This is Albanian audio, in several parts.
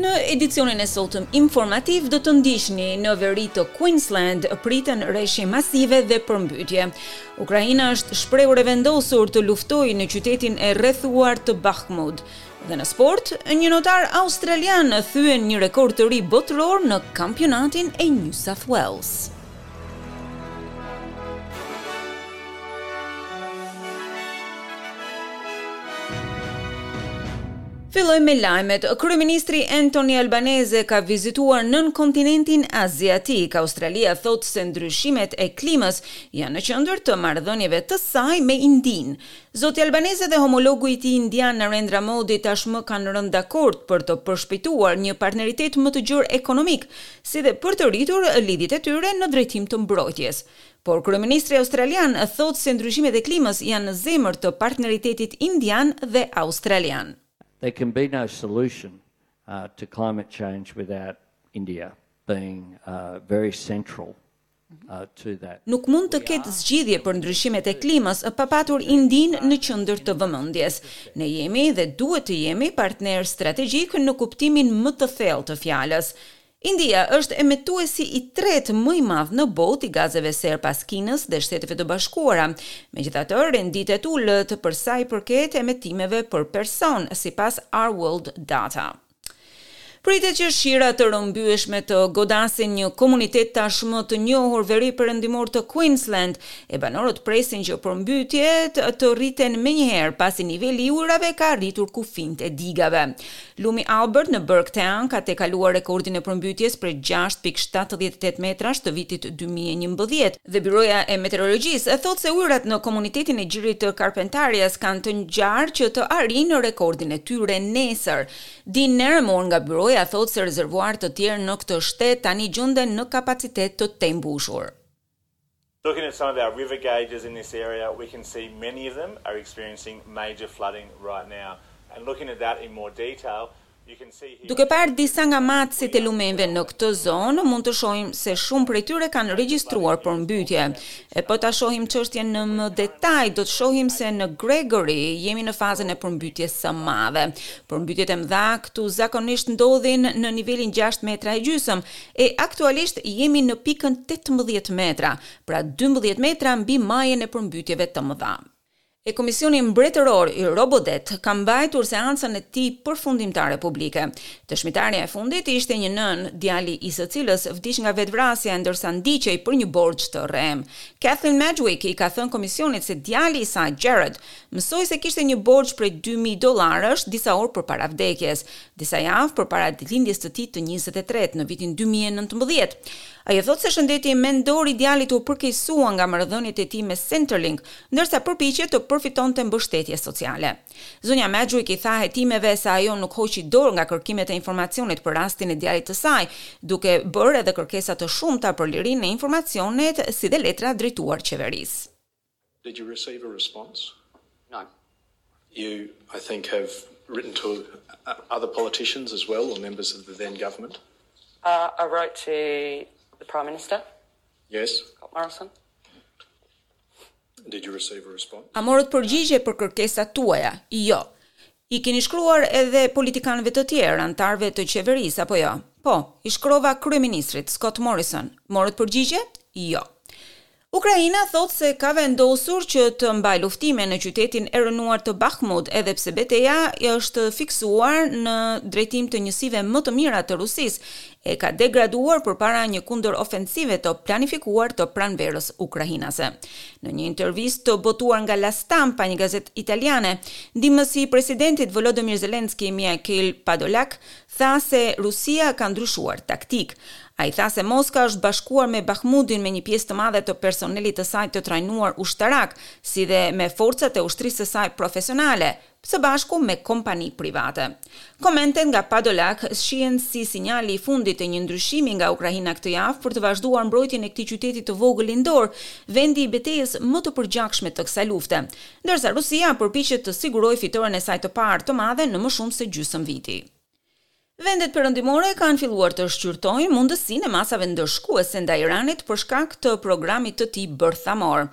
Në edicionin e sotëm informativ do të ndiqni në veri të Queensland priten reshje masive dhe përmbytje. Ukraina është shprehur e vendosur të luftojë në qytetin e rrethuar të Bakhmut. Dhe në sport, një notar australian thyen një rekord të ri botëror në kampionatin e New South Wales. Fillojmë me lajmet. Kryeministri Anthony Albanese ka vizituar nënkontinentin aziatik. Australia thotë se ndryshimet e klimës janë në qendër të marrëdhënieve të saj me Indinë. Zoti Albanese dhe homologu i tij indian Narendra Modi tashmë kanë rënë dakord për të përshpejtuar një partneritet më të gjerë ekonomik, si dhe për të rritur lidhjet e tyre në drejtim të mbrojtjes. Por kryeministri australian thotë se ndryshimet e klimës janë në zemër të partneritetit indian dhe australian. There can be no solution to climate change without India being very central Nuk mund të ketë zgjidhje për ndryshimet e klimës pa patur Indinë në qendër të vëmendjes. Ne jemi dhe duhet të jemi partnerë strategjikë në kuptimin më të thellë të fjalës. India është emetuesi i tretë më i madh në botë i gazeve serë pas Kinës dhe Shteteve të Bashkuara, megjithatë renditet ulët për sa i përket emetimeve për person, sipas Our World Data. Pritet që shira të rrëmbyeshme të godasin një komunitet tashmë të njohur veriperëndimor të Queensland, e banorët presin që përmbytjet të rriten menjëherë pasi niveli i ujërave ka arritur kufinjtë e digave. Lumi Albert në Burketown ka tejkaluar rekordin e përmbytjes prej gjashtë pikë shtatëdhjetë e tetë metrash të vitit dy mijë e njëmbëdhjetë, Dhe Byroja e Meteorologjisë thotë se ujërat në komunitetin e Gjirit të Carpentarias kanë të ngjarë që të arrijnë rekordin e tyre nesër. Dean Narramore nga Byroja thotë se rezervuarë të tjerë në këtë shtet tani gjënden në kapacitet të tejmbushur. Looking at some of our river gauges in this area, we can see many of them are experiencing major flooding right now. And looking at that in more detail, Duke parë disa nga matësit e lumenjve në këtë zonë, mund të shohim se shumë prej tyre kanë regjistruar përmbytje. E po ta shohim çështjen në më detaj, do të shohim se në Gregory jemi në fazën e përmbytjes së madhe. Përmbytjet e mëdha këtu zakonisht ndodhin në nivelin gjashtë metra e gjysmë, e aktualisht jemi në pikën tetëmbëdhjetë metra, pra dymbëdhjetë metra mbi majën e përmbytjeve të mëdha. e Komisioni Mbretëror i Robodebt ka mbajtur seancën e tij përfundimtare publike. Dëshmitarja e fundit ishte një nënë, djali i së cilës vdiq nga vetëvrasja e ndërsa ndiqej për një borxh të rremë. Kathleen Madgwick i ka thënë Komisionit se djali i saj, Jared, mësoi se kishte një borxh prej dy mijë dollarësh disa orë përpara vdekjes, disa javë përpara lindjes të tij të njëzet e tretë, në vitin dy mijë e nëntëmbëdhjetë. Ajo thotë se shëndeti mendor i djalit u përkeqësua nga marrëdhëniet e tij me Centrelink, ndërsa përpiqej të përfitonte mbështetje sociale. Zonja Madgwick i tha hetimeve se ajo nuk hoqi dorë nga kërkimet e informacionit për rastin e djalit të saj, duke bërë edhe kërkesa të shumta për lirinë e informacionit si dhe letra drejtuar qeverisë. Did you receive a response? No. You, I think, have written to other politicians as well or members of the then government? I wrote to the Prime Minister. Yes. Scott Morrison. A morët përgjigje për kërkesat tuaja? Jo. I keni shkruar edhe politikanëve të tjerë, anëtarëve të qeverisë, apo jo? Po. I shkrova kryeministrit, Scott Morrison. Morët përgjigje? Jo. Ukraina thotë se ka vendosur që të mbajë luftime në qytetin e rrënuar të Bakhmut, edhe pse beteja është fiksuar në drejtim të njësive më të mira të Rusisë, e ka degraduar përpara një kundërofensive të planifikuar të pranverës ukrainase. Në një intervistë të botuar nga La Stampa, një gazetë italiane, ndihmësi i presidentit Volodymyr Zelensky, Mykhailo Podolyak, tha se Rusia ka ndryshuar taktikë. Ai tha se Moska është bashkuar me Bakhmutin me një pjesë të madhe të personelit të saj të trajnuar ushtarak, si dhe me forcat e ushtrisë së saj profesionale, së bashku me kompani private. Komentet nga Podolyak shihen si sinjali i fundit të një ndryshimi nga Ukraina këtë javë për të vazhduar mbrojtjen e këtij qyteti të vogël lindor, vendi i betejës më të përgjakshme të kësaj lufte, ndërsa Rusia përpiqet të sigurojë fitoren e saj të parë të madhe në më shumë se gjysëm viti. Vendet perëndimore kanë filluar të shqyrtojnë mundësinë e masave ndëshkuese ndaj Iranit për shkak të programit të tij bërthamor.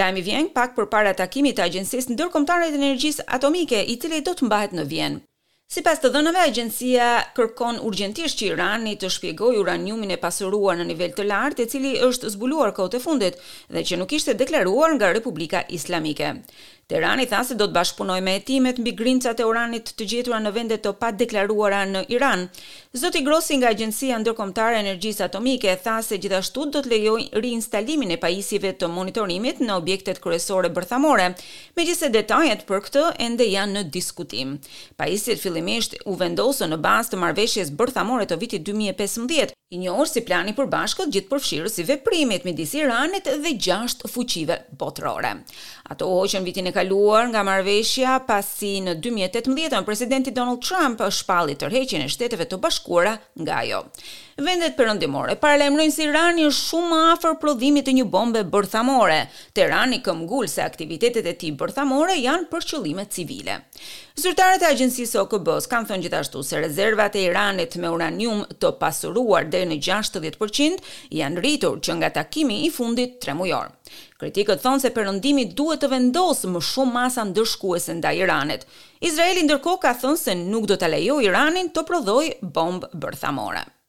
Lajmi vjen pak përpara takimit të Agjencisë Ndërkombëtare të Energjisë Atomike, i cili do të mbahet në Vjenë. Sipas të dhënave, agjencia kërkon urgjentisht që Irani të shpjegojë uraniumin e pasuruar në nivel të lartë, i cili është zbuluar kohët e fundit dhe që nuk ishte deklaruar nga Republika Islamike. Teherani tha se do të bashkëpunojë me hetimet mbi grimcat e uranit të gjetura në vende të padeklaruara në Iran. Zoti Grossi nga Agjencia Ndërkombëtare e Energjisë Atomike tha se gjithashtu do të lejojë riinstalimin e pajisjeve të monitorimit në objektet kryesore bërthamore, megjithëse detajet për këtë ende janë në diskutim. Pajisjet fillimisht u vendosën në bazë të marrëveshjes bërthamore të vitit dy mijë e pesëmbëdhjetë, i njohur si Plani i Përbashkët Gjithëpërfshirës i Veprimit midis Iranit dhe gjashtë fuqive botërore. Ato u hoqën vitin e kaluar nga marrëveshja pasi në dy mijë e tetëmbëdhjetë presidenti Donald Trump shpalli tërheqjen e Shteteve të Bashkuara nga ajo. Vendet perëndimore paralajmërojnë se Irani është shumë më afër prodhimit të një bombe bërthamore. Tehrani këmbëngul se aktivitetet e tij bërthamore janë për qëllime civile. Zyrtarët e agjencisë së OKB-së kanë thënë gjithashtu se rezervat e Iranit me uranium të pasuruar deri në gjashtëdhjetë për qind janë rritur që nga takimi i fundit tremujor. Kritikët thonë se Perëndimi duhet të vendosë më shumë masa ndëshkuese ndaj Iranit. Izraeli ndërkohë ka thënë se nuk do ta lejojë Iranin të prodhojë bombë bërthamore.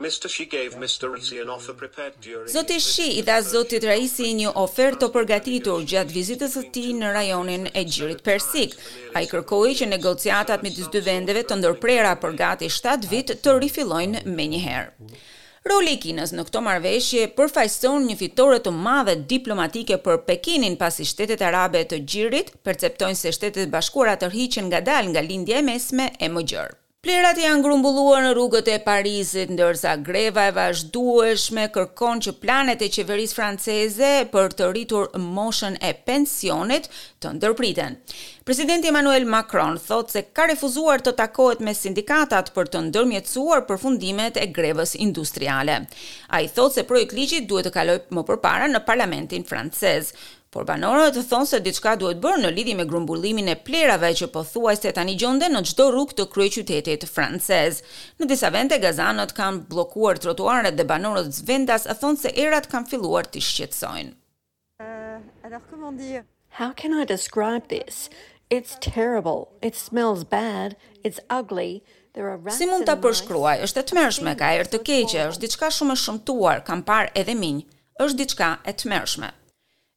Mister Shi gave Mister Raisi an offer prepared during his visit to. Zoti Shi i dha zotit Raisi një ofertë të përgatitur gjatë vizitës së tij në rajonin e Gjirit Persik. Ai kërkoi që negociatat midis dy vendeve të ndërprera për gati shtatë vit të rifillojnë menjëherë. Roli i Kinës në këto marrëveshje përfaqëson një fitore të madhe diplomatike për Pekinin, pasi shtetet arabe të Gjirit perceptojnë se Shtetet e Bashkuara tërhiqen ngadalë nga Lindja e Mesme e më gjerë. Plehrat janë grumbulluar në rrugët e Parisit, ndërsa greva e vazhdueshme kërkon që planet e qeverisë franceze për të rritur moshën e pensionit të ndërpriten. Presidenti Emmanuel Macron thotë se ka refuzuar të takohet me sindikatat për të ndërmjetësuar përfundimet e grevës industriale. Ai thotë se projektligji duhet të kalojë më përpara në parlamentin francez. Por banorët thonë se diçka duhet bërë në lidhje me grumbullimin e plehrave që pothuajse tani gjenden në çdo rrugë të kryeqytetit francez. Në disa vende kazanët kanë bllokuar trotuaret dhe banorët vendas thonë se erat kanë filluar t'i shqetësojnë. Alors comment dire? How can I describe this? It's terrible. It smells bad. It's ugly. Si mund ta përshkruaj? Është e tmerrshme, ka erë të keqe, është diçka shumë e shëmtuar, kam parë edhe minj. Është diçka e tmerrshme.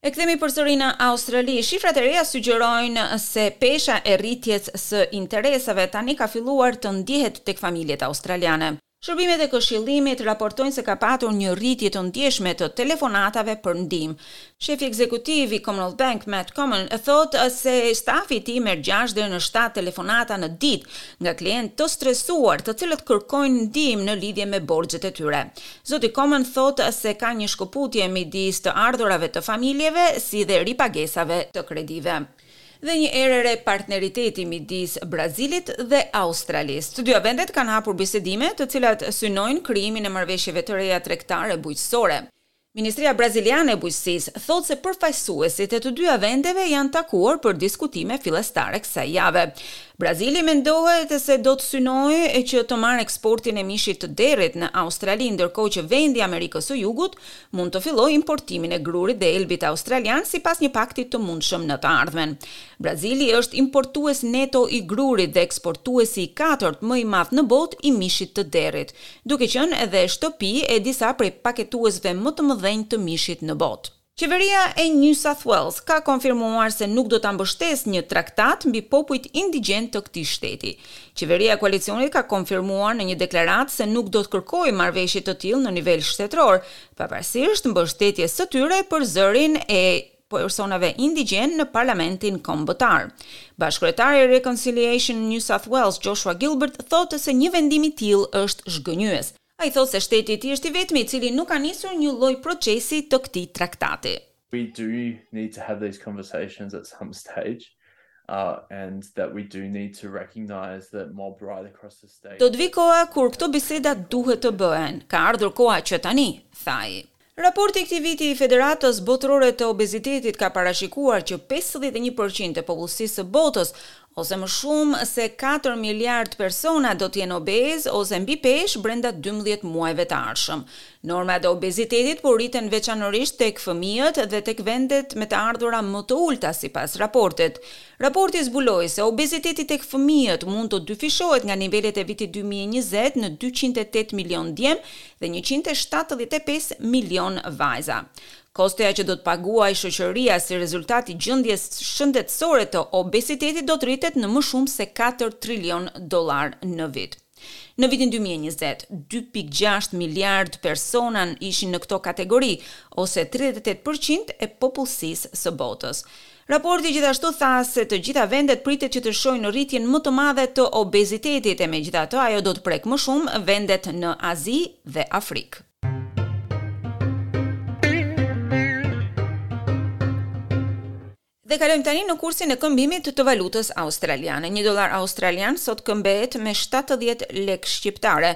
E kthemi përsëri në Australi. Shifrat e reja sugjerojnë se pesha e rritjes së interesave tani ka filluar të ndihet tek familjet australiane. Shërbimet e Këshillimit raportojnë se ka patur një rritje të ndjeshme të telefonatave për ndihmë. Shefi ekzekutiv i Commonwealth Bank, Matt Comyn, thotë se stafi i tij merr gjashtë deri në shtatë telefonata në ditë nga klientë të stresuar, të cilët kërkojnë ndihmë në lidhje me borxhet e tyre. Zoti Comyn thotë se ka një shkëputje midis të ardhurave të familjeve, si dhe ripagesave të kredive. dhe një erë re partneriteti midis Brazilit dhe Australisë. Të dyja vendet kanë hapur bisedime, të cilat synojnë krijimin e marrëveshjeve të reja tregtare bujqësore. Ministria braziliane e Bujqësisë thotë se përfaqësuesit e të dyja vendeve janë takuar për diskutime fillestare kësaj jave. Brazili mendohet se do të synojë që të marrë eksportin e mishit të derrit në Australi, ndërkohë që vendi i Amerikës së Jugut mund të fillojë importimin e grurit dhe elbit australian sipas një pakti të mundshëm në të ardhmen. Brazili është importues neto i grurit dhe eksportuesi i katërt më i madh në botë i mishit të derrit, duke qenë edhe shtëpi e disa prej paketuesve më të mëdhenj të mishit në botë. Qeveria e New South Wales ka konfirmuar se nuk do ta mbështesë një traktat mbi popujt indigjenë të këtij shteti. Qeveria e koalicionit ka konfirmuar në një deklaratë se nuk do të kërkojë marrëveshje të tillë në nivel shtetëror, pavarësisht mbështetjes së tyre për zërin e personave indigjenë në parlamentin kombëtar. Bashkëkryetari i Reconciliation New South Wales, Joshua Gilbert, thotë se një vendim i tillë është zhgënjyes. Ai thotë se shteti i tij është i vetmi i cili nuk ka nisur një lloj procesi të këtij traktati. We do need to have these conversations at some stage and that we do need to recognise that mob right across the state. Do të vijë koha kur këto biseda duhet të bëhen, ka ardhur koha që tani, tha ai. Raporti i këtij viti i Federatës Botërore të Obezitetit ka parashikuar që pesëdhjetë e një për qind e popullsisë së botës, ose më shumë se katër miliardë persona do të jenë obezë ose mbipeshë brenda dymbëdhjetë muajve të ardhshëm. Normat e obezitetit po rriten veçanërisht tek fëmijët dhe tek vendet me të ardhura më të ulëta sipas raportit. Raporti zbuloi se obeziteti tek fëmijët mund të dyfishohet nga nivelet e vitit dy mijë e njëzet në dyqind e tetë milionë djem dhe njëqind e shtatëdhjetë e pesë milionë vajza. Kostoja që do të paguajë shoqëria si rezultat i gjendjes shëndetësore të obesitetit do të rritet në më shumë se katër trilionë dollarë në vit. Në vitin dy mijë e njëzet, dy pikë gjashtë miliardë persona ishin në këto kategori, ose tridhjetë e tetë për qind e popullsisë së botës. Raporti gjithashtu tha se të gjitha vendet pritet që të shohin rritjen më të madhe të obezitetit e megjithatë ajo do të prekë më shumë vendet në Azi dhe Afrikë. Dhe kalojmë tani në kursin e këmbimit të valutës australiane. Një dollar australian sot këmbehet me 70 lekë shqiptare,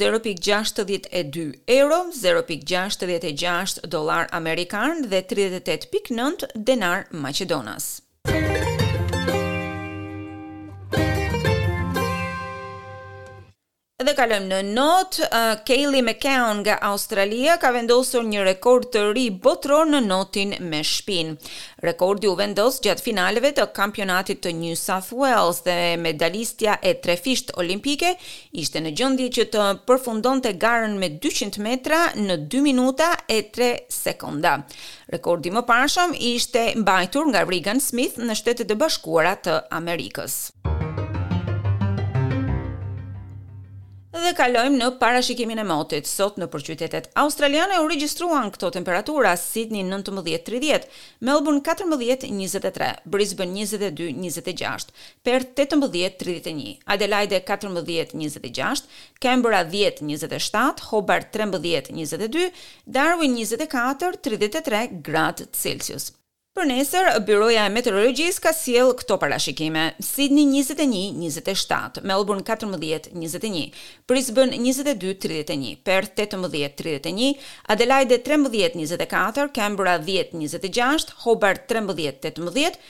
zero pikë gjashtëdhjetë e dy euro, zero pikë gjashtëdhjetë e gjashtë dollarë amerikanë dhe tridhjetë e tetë pikë nëntë denarë maqedonas. Dhe kalojmë në not, uh, Kaylee McKeown nga Australia ka vendosur një rekord të ri botëror në notin me shpinë. Rekordi u vendos gjatë finaleve të kampionatit të New South Wales dhe medalistja e trefishtë olimpike, ishte në gjendje që të përfundonte garën me dyqind metra në dy minuta e tre sekonda. Rekordi i mëparshëm ishte mbajtur nga Regan Smith në Shtetet e Bashkuara të Amerikës. Dhe kalojmë në parashikimin e motit. Sot nëpër qytetet australiane u regjistruan këto temperatura: Sydney 19-30, Melbourne 14-23, Brisbane 22-26, Perth tetëmbëdhjetë tridhjetë e një, Adelaide katërmbëdhjetë njëzet e gjashtë, Canberra dhjetë njëzet e shtatë, Hobart trembëdhjetë njëzet e dy, Darwin njëzet e katër tridhjetë e tre gradë Celsius. Për nesër, Byroja e Meteorologjisë ka sjellë këto parashikime, Sidni njëzet e një njëzet e shtatë, Melburn katërmbëdhjetë njëzet e një, Brisbën njëzet e dy tridhjetë e një, Perth tetëmbëdhjetë tridhjetë e një, Adelaide trembëdhjetë njëzet e katër, Canberra dhjetë njëzet e gjashtë, Hobart trembëdhjetë tetëmbëdhjetë,